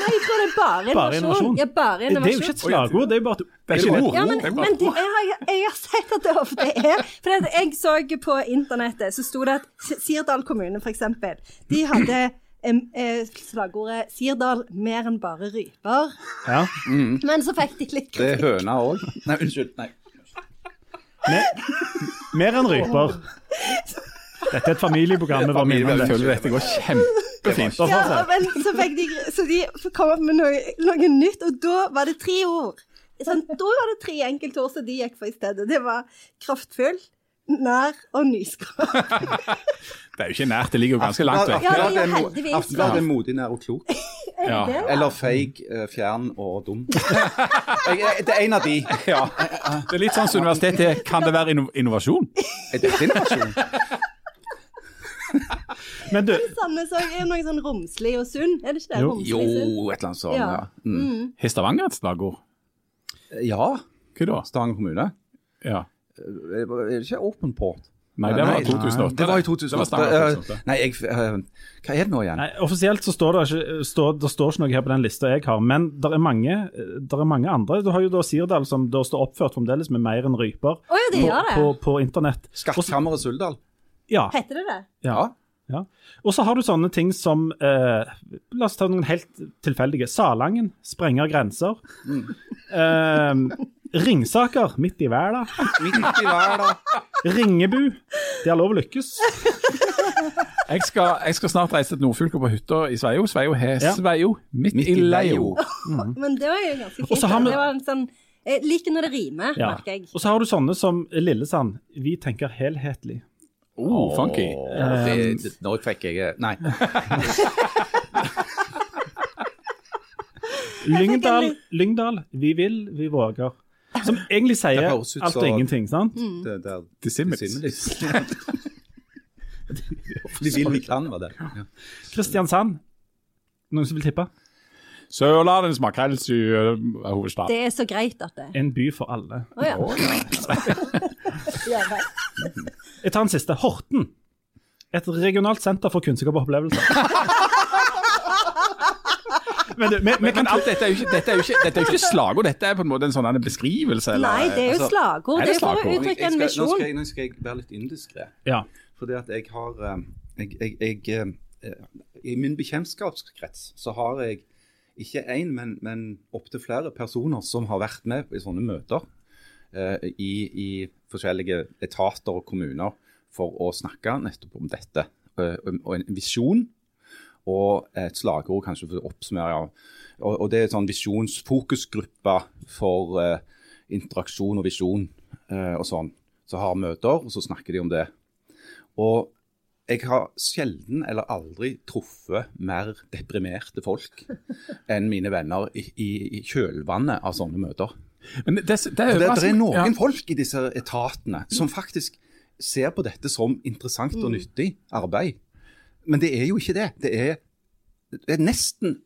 Nei, jeg tror det er bare innovasjon. Bare innovasjon? Ja, bare det er jo ikke et slagord, det er jo bare et Det er ikke et ord. Ja, men, men det, jeg, har, jeg har sett at det ofte er For at jeg så på internettet, så sto det at Sirdal kommune, eksempel, de hadde eh, slagordet 'Sirdal mer enn bare ryper'. Ja. Men så fikk de litt Det er høna òg. Nei, unnskyld. Nei. Mer enn ryper. Dette er et familieprogram. Det, familie, Jeg føler dette går kjempefint. Ja, men så fikk de Så de kom opp med noe, noe nytt, og da var det tre ord. Sånn, da var det tre enkeltord som de gikk for i stedet. Det var kraftfull, nær og nyskap. Det er jo ikke nært, det ligger jo ganske langt vekk. Ja, det er jo heldigvis. Aftenbladet er modig, nær og klok. Ja. Eller feig, eh, fjern og dum. Det er en av de. Ja. Det er litt sånn som universitetet Kan det være innovasjon? Er dette innovasjon? Men du, Sandnes òg er noe sånn romslig og sunn, er det ikke det? Jo. Jo, et eller annet sånt. Ja. Ja. Mm. Har Stavanger et slagord? ja. Hva da? Stavanger kommune. Ja. Er det ikke Open Port? Nei, det var i 2008. Det var i Det var 2008. Stavanger Eh, 2008. Nei, jeg, eh, hva er det nå igjen? Nei, Offisielt så står det ikke står, det står ikke noe her på den lista jeg har, men det er mange, der er mange andre. Du har jo da Sirdal som da står oppført fremdeles med mer enn ryper oh, ja, det på, gjør det. på, på internett. Skattkammeret Suldal. Ja, Heter det det? ja, ja. Og så har du sånne ting som eh, La oss ta noen helt tilfeldige. Salangen sprenger grenser. Eh, Ringsaker midt i verden. Midt i verden. Ringebu. det er lov å lykkes. Jeg skal, jeg skal snart reise til Nordfylket på hytta i Sveio. Sveio har Ja. Sveio midt, Midt i leio. Mm. Men det var jo ganske fint. så har da. vi- Det var en sånn Jeg liker når det rimer, Ja. merker jeg. Og så har du sånne som Lillesand. Vi tenker helhetlig. Oh, funky. Åh, det, det, nå fikk jeg Nei. Lyngdal, Lyngdal, vi vil, vi våger. Som egentlig sier Det alt og ingenting, sant? Det, det er Dissimilis. Dissimilis. Vi vil, vi kan, var det. Ja. Kristiansand. Noen som vil tippe? Sørlandets makrellhovedstad. Det er så greit at det En by for alle. Å oh, ja. Jeg tar en siste. Horten. Et regionalt senter for kunnskap og opplevelser. Men du, vi Men, men alt dette er jo ikke, dette er jo ikke, dette er jo ikke slagord, dette er på en måte en sånn en beskrivelse. Eller, Nei, det er jo altså, slagord. er Det det er for å uttrykke en misjon. nå, nå skal jeg være litt indiskré. Ja. Fordi at jeg har eh, jeg, jeg, jeg, eh, I min bekjentskapskrets så har jeg ikke én, men, men opptil flere personer som har vært med i sånne møter i, i forskjellige etater og kommuner for å snakke nettopp om dette. Eh, og en visjon og et slagord, kanskje for å oppsummere. Og, og det er en sånn visjonsfokusgruppe for eh, interaksjon og visjon eh, og sånn. Så har møter, og så snakker de om det. Og jeg har sjelden eller aldri truffet mer deprimerte folk enn mine venner i, i, i kjølvannet av sånne møter. Men det, det, det, Det, det er noen ja. folk i disse etatene som faktisk ser på dette som interessant og nyttig arbeid. Men det er jo ikke det. Det er, det er nesten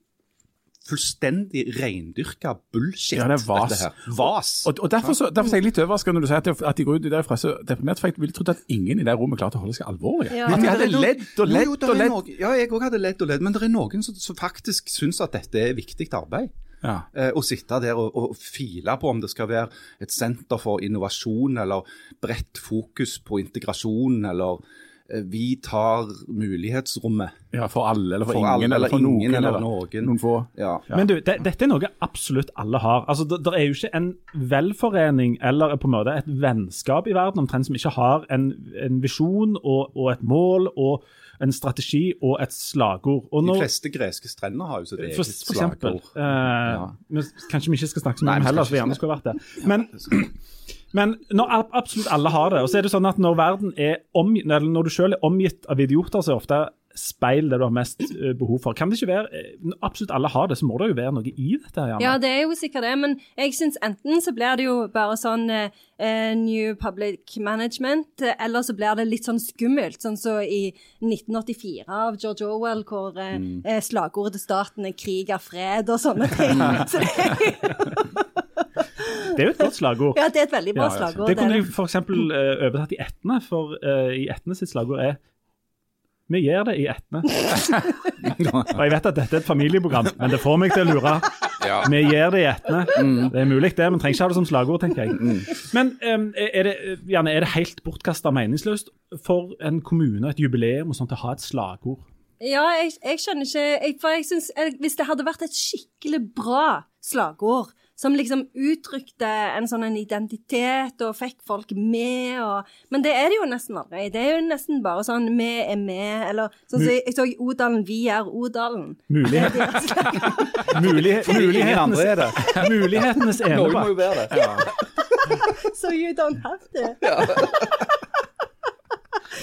fullstendig reindyrka bullshit. Ja, det er vas. Dette her. Vas. Og, og derfor, så, derfor er jeg litt overrasket når du sier at, de- at de går ut derfra så deprimert, for jeg ville trodd at ingen i det rommet klarte å holde seg alvorlige. Ja. At de hadde ledd og ledd og er ledd. ja, jeg òg hadde ledd og ledd, men det er noen som, som faktisk syns at dette er viktig arbeid. Ja. Eh, og sitte der og, og file på om det skal være et senter for innovasjon, eller bredt fokus på integrasjon, eller eh, vi tar mulighetsrommet. ja, for alle, eller for, For ingen, alle, eller for noen, eller eller noen. noen få. Ja. Men du, det, dette er noe absolutt alle har. Altså, det, det er jo ikke en velforening eller på en måte et vennskap i verden omtrent som ikke har en, en visjon og, og et mål og en strategi og et slagord. Og De fleste greske strender har jo sitt for, eget for eksempel. slagord. Eh, Ja. Kanskje vi ikke skal snakke så mye om heller, for vi gjerne skulle vært det. Men, men når absolutt alle har det, og så er det sånn at når verden er om, når du selv er omgitt av idioter, så er ofte speil det du har mest eh, behov for. Kan det ikke være, eh, Når absolutt alle har det, så må det jo være noe i dette. Janne. Ja, det er jo sikkert det, men jeg syns enten så blir det jo bare sånn eh, eh, New Public Management, eller så blir det litt sånn skummelt, sånn som i 1984 av George Orwell, hvor eh, Mm. slagordet til staten er 'krig er fred' og sånne ting. så det, Det er jo et godt slagord. ja, det er et veldig bra Ja, ja, slagord. Det kunne jeg de f.eks. Uh, overtatt i Etne, for uh, i Etne sitt slagord er Vi gjør det i Etne. Og jeg vet at dette er et familieprogram, men det får meg til å lure. Ja. Vi gjør det i Etne. Det er mulig, det, men trenger ikke ha det som slagord, tenker jeg. Men um, er, det, Janne, er det helt bortkasta meningsløst for en kommune, et jubileum og sånt, å ha et slagord? Ja, jeg, jeg skjønner ikke jeg, For jeg synes, eh, Hvis det hadde vært et skikkelig bra slagord, som liksom uttrykte en sånn en identitet og fikk folk med og Men det er det jo nesten aldri. Det er jo nesten bare sånn 'vi er med', eller sånn som jeg, jeg så Odalen 'Vi er Odalen'. Mulighet, er mulighet, er det. mulighetenes Noen må jo være det. So you don't have to.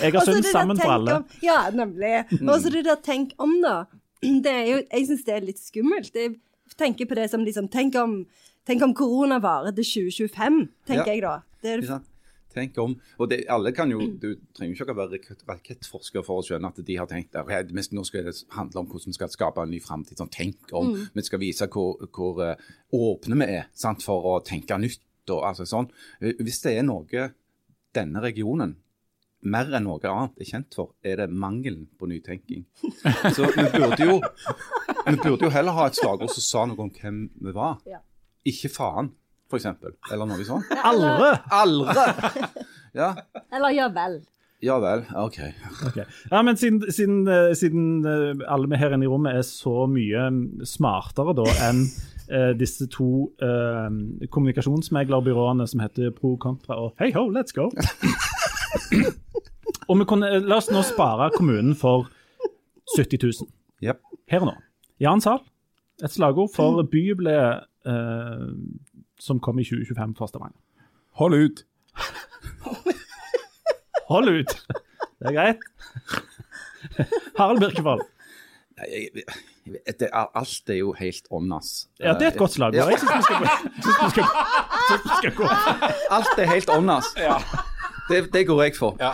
Jeg har så der sammen for alle. om- Ja, nemlig. Og så det der 'tenk om', da. Det er jo, jeg syns det er litt skummelt. Jeg tenker på det som liksom Tenk om, tenk om korona varer til 2025, tenker Ja. jeg da. Det er, Ikke? Tenk om, og det, alle kan jo, Du trenger ikke å være rakett- rakettforsker for å skjønne at de har tenkt at nå skal det handle om hvordan vi skal skape en ny framtid. Sånn, tenk om, Vi skal vise hvor, hvor eh, åpne vi er sant, for å tenke nytt. og altså sånn. Eh, Hvis det er noe denne regionen mer enn noe annet er kjent for, er det mangelen på nytenking. Så vi burde jo, vi burde jo heller ha et slagord som sa noe om hvem vi var. Ja. Ikke faen, eksempel. Eller noe sånt. Aldri! Aldri! Ja, eller ja vel. ja vel. OK. okay. Ja, men siden, siden, eh, siden eh, alle vi her inne i rommet er så mye mm, smartere da enn Uh, disse to uh, kommunikasjonsmeglerbyråene som heter Pro Contra og Hey ho, let's go. og vi kunne, La oss nå spare kommunen for 70 000 Yep. her og nå. Jan Sahl, et slagord for byjubileet eh, som kom i 2025 for Stavanger. Hold ut. Hold ut! Det er greit. Harald Birkevold. Nei, jeg- jeg- det, er- alt er jo helt åndas. Ja, det er et godt slag. Ja. Jeg syns vi skal. Synes skal, synes skal gå. Alt er helt åndas. Det, det går jeg for. Ja.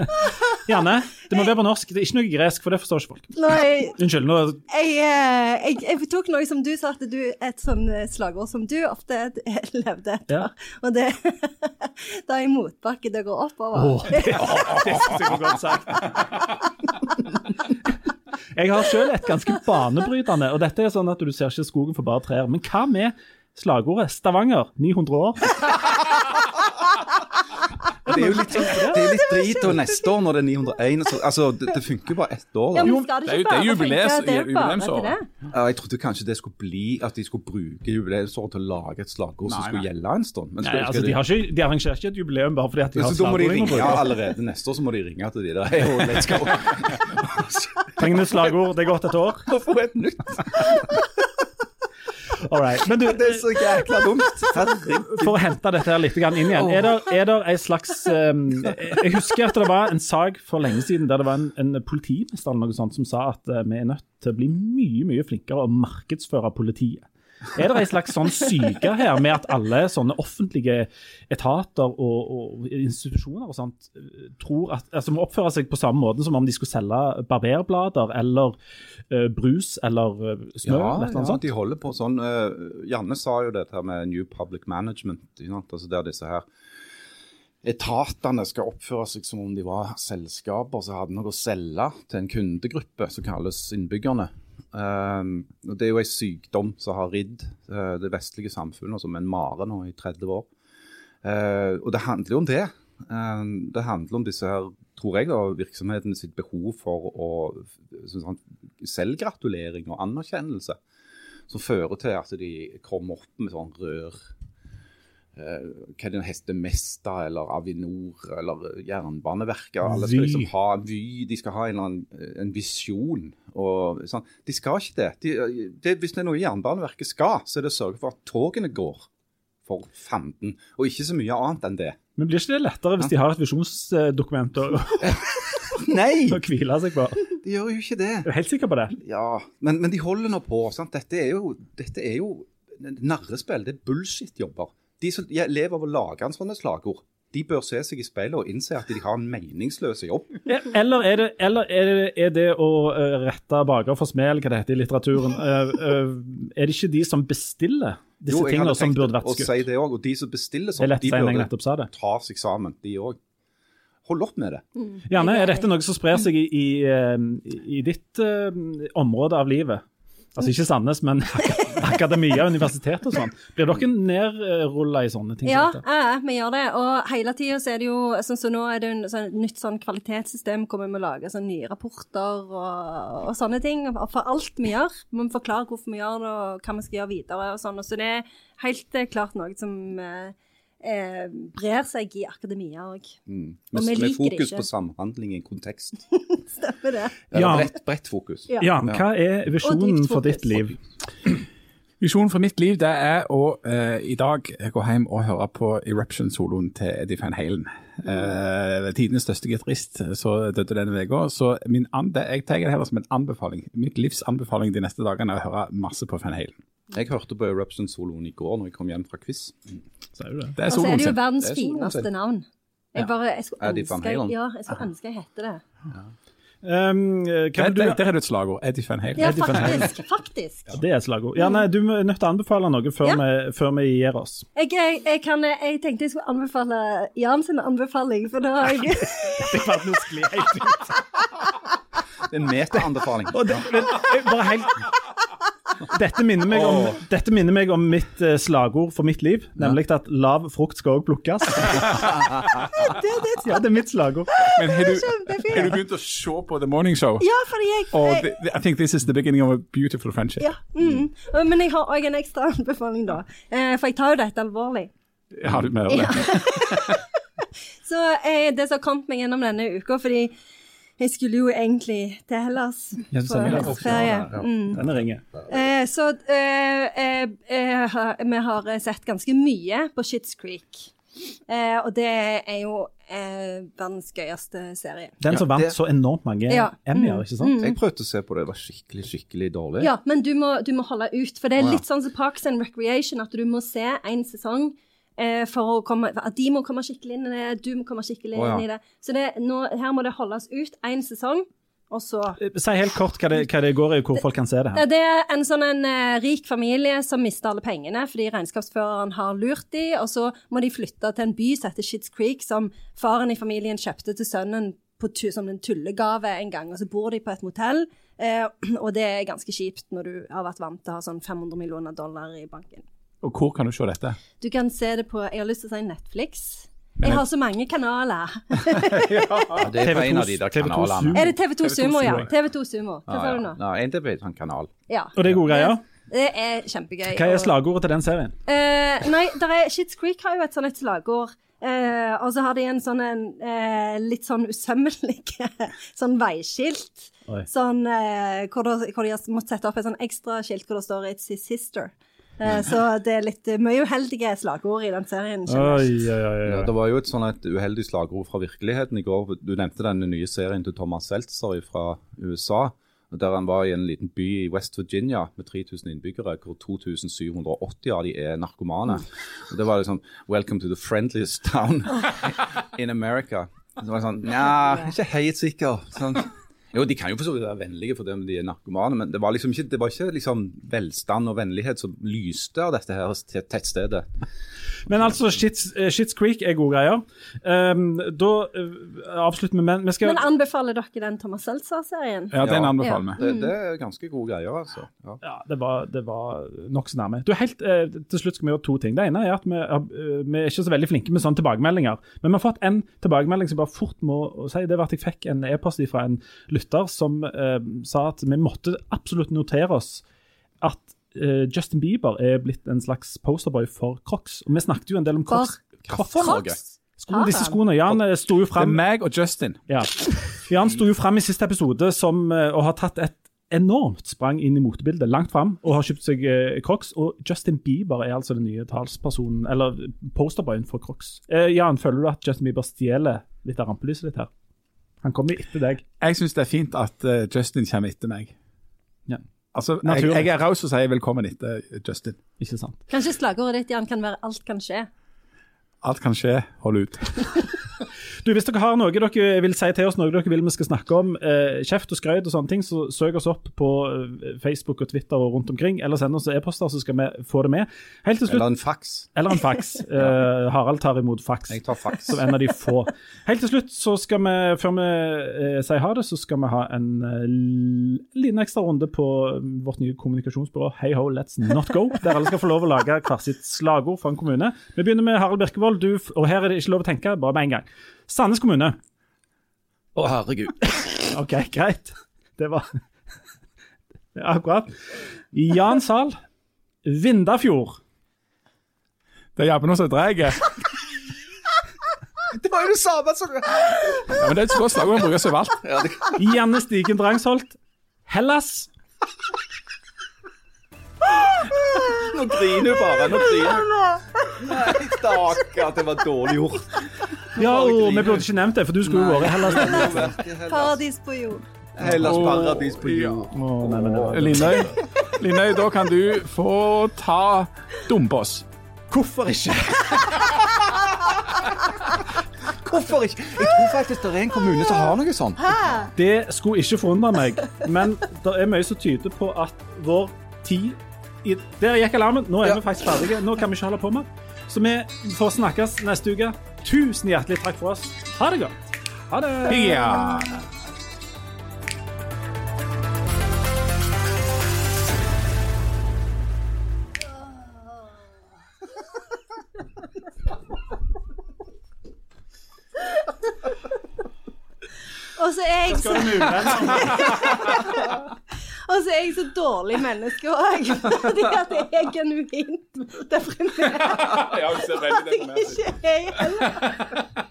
Ja. Janne, det må være på norsk. Det er ikke noe gresk, for det forstår ikke folk. Nei, Unnskyld. nå jeg, eh, jeg, jeg tok noe som du sa, at du et sånn eh, slagord som du ofte levde etter. Ja. Og det Da er jeg motbakke det går oppover. Åh, det, det synes jeg var godt sagt. Jeg har selv et ganske banebrytende, og dette er sånn at du ser ikke skogen for bare trær. Men hva med slagordet 'Stavanger 900 år'? Det er jo litt, sånn, det er litt drit og neste år når det er 901. Så, altså, det, det funker jo bare ett år. Ja, Da. men skal det det ikke det er bare? Det er jo bare jubileumsår. Ja, jeg trodde kanskje det skulle bli at de skulle bruke jubileumsåret til å lage et slagord som Nei, skulle gjelde en stund. Men Nei, altså, de, har ikke, de arrangerer ikke et jubileum bare fordi at de har slagord. så da må de ringe ja, allerede neste år så må de ringe til de der. Hey, oh, let's go. Trenger nytt slagord. Det er gått et år. Hvorfor et nytt? All right. Men du, Det er så jækla dumt. For å hente dette her litt inn igjen, er det, er det en slags um, Jeg husker at det var en sak for lenge siden der det var en, en politimester eller noe sånt som sa at eh, vi er nødt til å bli mye mye flinkere å markedsføre politiet. Er det en slags sånn syke her med at alle sånne offentlige etater og, og institusjoner og sånt eh, tror at, altså må oppføre seg på samme måte som om de skulle selge barberblader eller uh, brus eller uh, smør? Ja, eller ja, sånt? de holder på sånn. Uh, Janne sa jo dette med New Public Management. Altså Der disse her etatene skal oppføre seg som om de var selskaper som hadde noe å selge til en kundegruppe som kalles innbyggerne. Og Det er jo en sykdom som har ridd eh, det vestlige samfunnet som en mare nå i 30 år. Eh, og det handler jo om det. Eh, det handler om disse her, tror jeg, da, virksomhetene sitt behov for å sånn, selvgratulering og anerkjennelse. Som fører til at de kommer opp med sånn rør Hva er det heter Mesta eller Avinor eller Jernbaneverket. Alle skal liksom ha vy, de skal ha en, annen, en visjon. Og, sånn. De skal ikke det. De, det. Hvis det er noe Jernbaneverket skal, så er det å sørge for at togene går for fanden, og ikke så mye annet enn det. Men blir ikke det lettere hvis de har et visjonsdokument å, hvile seg på? de gjør jo ikke det. Er helt sikker på det? Ja, men, men de holder nå på. Sant? Dette er jo, dette er jo narrespill. Det er bullshit-jobber. De som ja, lever av å lage en sånne slagord, de bør se seg i speilet og innse at de har en meningsløs jobb. Eller er det, eller er det, er det å eh, rette baker for smel, hva det heter i litteraturen, eh, eh, er det ikke de som bestiller disse Jo, jeg tingene hadde som tenkt burde vært å skutt? si det også, og de som bestiller er sånn, de burde ta seg sammen, de òg. Hold opp med det. Gjerne er dette noe som sprer seg i, i, i ditt uh, område av livet. Altså ikke Sandnes, men akademia, universitet og sånn. Blir dere nedrulla i sånne ting? Ja, som ja, vi gjør det. Og hele tida så er det jo sånn så nå er det et sånn, nytt sånn kvalitetssystem hvor vi må lage sånn nye rapporter og, og sånne ting. For alt vi gjør. Vi må forklare hvorfor vi gjør det og hva vi skal gjøre videre og sånn. Så det er helt eh, klart noe som eh, eh, brer seg i akademia òg. Mm. Og vi liker det ikke. Med fokus på samhandling i kontekst. Stemmer det. Ja. bredt, bredt fokus. Ja. Ja, hva er visjonen for ditt liv? Visjonen for mitt liv det er å eh, i dag gå hjem og høre på Eruption-soloen til Eddie Van Halen. Eh, tidenes største gitarist så døde denne uka. Så min an, det, jeg tar det heller som en anbefaling. Mitt livs anbefaling de neste dagene er å høre masse på Van Halen. Jeg hørte på Eruption-soloen i går når jeg kom hjem fra quiz. Sier du det? Det er Og så er det jo verdens er fineste navn. Jeg bare, jeg skulle Eddie Van ønske, Halen. ja, jeg skulle ønske jeg hette det. Um, Der, der, der er det et slagord. Eddie Van Halen. Ja, Halen. faktisk. Ja, det er et slagord. Ja, nei, du er nødt til å anbefale noe før, Ja. vi, før vi gir oss. Jeg, jeg, jeg, kan, jeg tenkte jeg skulle anbefale Jan sin anbefaling, for da har jeg Det var noe skli helt ut. Det er en meta-anbefaling. Eh, bare helt dette minner, meg om, oh. dette minner meg om mitt uh, slagord for mitt liv, nemlig at lav frukt skal òg plukkes. Ja, det er mitt slagord. Men har du, har du begynt å se på The Morning Show? Ja, fordi jeg, Og the, det- I think this is the beginning of a beautiful friendship. ja, mm. Men jeg har òg en ekstra anbefaling, da. Uh, for jeg tar jo dette alvorlig. Har du med det? Så eh, det som har kommet meg gjennom denne uka, fordi jeg skulle jo egentlig til Hellas Ja, på sa Ja, høstferie. Mm. Denne ringer. Eh, så eh, eh, eh, vi har sett ganske mye på Shits Creek. Eh, og det er jo eh, verdens gøyeste serie. Den som Ja, vant det- så enormt mange Ja. Emmyer, ikke sant? Jeg prøvde å se på det, det var skikkelig, skikkelig dårlig. Ja, men du må, du må holde ut. For det er litt sånn som Parks and Recreation, at du må se en sesong eh, for å komme At de må komme skikkelig inn i det, du må komme skikkelig Å, ja. inn i det. Så det, nå, her må det holdes ut én sesong, og så Eh, Si helt kort hva det, hva det går i, hvor folk kan se det her. Det er en sånn en uh, rik familie som mister alle pengene fordi regnskapsføreren har lurt dem, og så må de flytte til en by som heter Shits Creek, som faren i familien kjøpte til sønnen på, som en tullegave en gang, og så bor de på et motell, uh, og det er ganske kjipt når du har vært vant til å ha sånn 500 millioner dollar i banken. Og hvor kan du se dette? Du kan se det på, jeg har lyst til å si Netflix, Jeg har så mange kanaler. Ja, det er på en av de der kanalene. Er det TV2 Sumo, ja? TV2 Sumo. Hva sa du nå? Ja, en TV, sånn kanal. Ja. Og det er gode greier. Det er kjempegøy. Hva er slagordet til den serien? Uh, nei, der er, Shits Creek har jo et sånt et slagord. Uh, og så har de en sånn en, uh, litt sånn usømmelig sånn veiskilt. Sånn, hvor, de, hvor de har måttet sette opp et sånn ekstra skilt hvor det står 'It's his sister'. Eh, så det er litt eh, mye uheldige slagord i den serien. Oi, oi, oi. Ja, det var jo et sånn et uheldig slagord fra virkeligheten i går. Du nevnte denne nye serien til Thomas Seltzer fra USA. Der han var i en liten by i West Virginia med 3000 innbyggere, hvor 2780 av de er narkomane. Og det var liksom 'Welcome to the friendliest town in America'. Det var sånn Nja, ikke helt sikker. Sånn. Jo, de kan jo for så vidt være vennlige for dem de er narkomane, men det var liksom ikke, det var ikke liksom velstand og vennlighet som lyste av dette her te- tettstedet. Men altså, Shits, eh, Shits Creek er gode greier. Um, da uh, avslutter vi med Vi skal Men anbefaler dere den Thomas Seltzer-serien? Ja, den anbefaler vi. Det, det er ganske gode greier, altså. Ja. Ja, det var, det var nokså nærme. Du, helt, uh, til slutt skal vi gjøre to ting. Det ene er at vi, eh, vi er ikke så veldig flinke med sånne tilbakemeldinger. Men vi har fått en tilbakemelding som jeg bare fort må si. Det var at jeg fikk en e-post fra en lytter som eh, sa at vi måtte absolutt notere oss at eh, Justin Bieber er blitt en slags posterboy for Crocs. Og vi snakket jo en del om Crocs. Crocs? Sko, disse skoene. Jan eh, sto jo Det er meg og Justin. ja. Jan sto jo fram i siste episode som, eh, og har tatt et enormt sprang inn i motebildet, langt fram, og har kjøpt seg eh, Crocs. Og Justin Bieber er altså den nye talspersonen, eller posterboyen for Crocs. Eh, Jan, føler du at Justin Bieber stjeler litt av rampelyset ditt her? Han kommer etter deg. Jeg syns det er fint at uh, Justin kommer etter meg. Ja. Altså, jeg, jeg er raus og sier velkommen etter Justin. Ikke sant? Kanskje slagordet ditt Jan, kan være 'alt kan skje'? Alt kan skje, hold ut. Du, Hvis dere har noe dere vil si til oss, noe dere vil vi skal snakke om, eh, kjeft og skrøyt og sånne ting, så søk oss opp på eh, Facebook og Twitter og rundt omkring, eller send oss e-poster, så skal vi få det med. Helt til slutt, Eller en faks. eller en faks. Eh, Harald tar imot faks. Jeg tar faks. som en av de få. Helt til slutt, så skal vi, før vi eh, sier ha det, så skal vi ha en eh, liten ekstra runde på mm, vårt nye kommunikasjonsbyrå Hey Ho Let's Not Go, der alle skal få lov å lage hver sitt slagord for en kommune. Vi begynner med Harald Birkevold, du, og her er det ikke lov å tenke, bare med en gang. Sandnes kommune. Å, herregud. OK, greit. Det var Akkurat. Jan Sahl. Vindafjord. Det er jævlig noe som drar. Ja, Det var jo det samme som ja, men det er et godt slag man bruker seg valgt. ja. Janne Stigen Drangsholt. Hellas. Nå griner du bare. Nå griner du. Nei, stakkar, det var dårlig gjort. Ja, og vi burde ikke nevnt det, for du skulle jo vært i Hellas. Paradis på jord. Hellas paradis på jord. Linnøy, Linnøy, da kan du få ta Dombås. Hvorfor ikke? Hvorfor ikke? Jeg tror faktisk det er en kommune som har noe sånt. Det skulle ikke forundre meg, men det er mye som tyder på at vår tid i, Der gikk alarmen. Nå er Ja. vi faktisk ferdige. Nå kan vi ikke holde på med. Så vi får snakkes neste uke. Tusen hjertelig takk for oss. Ha det godt. Ha det. Ja. Og så er jeg så, Og så er jeg så dårlig menneske òg. Fordi at jeg er genuint deprimert. Ja, at Jeg ikke er heller.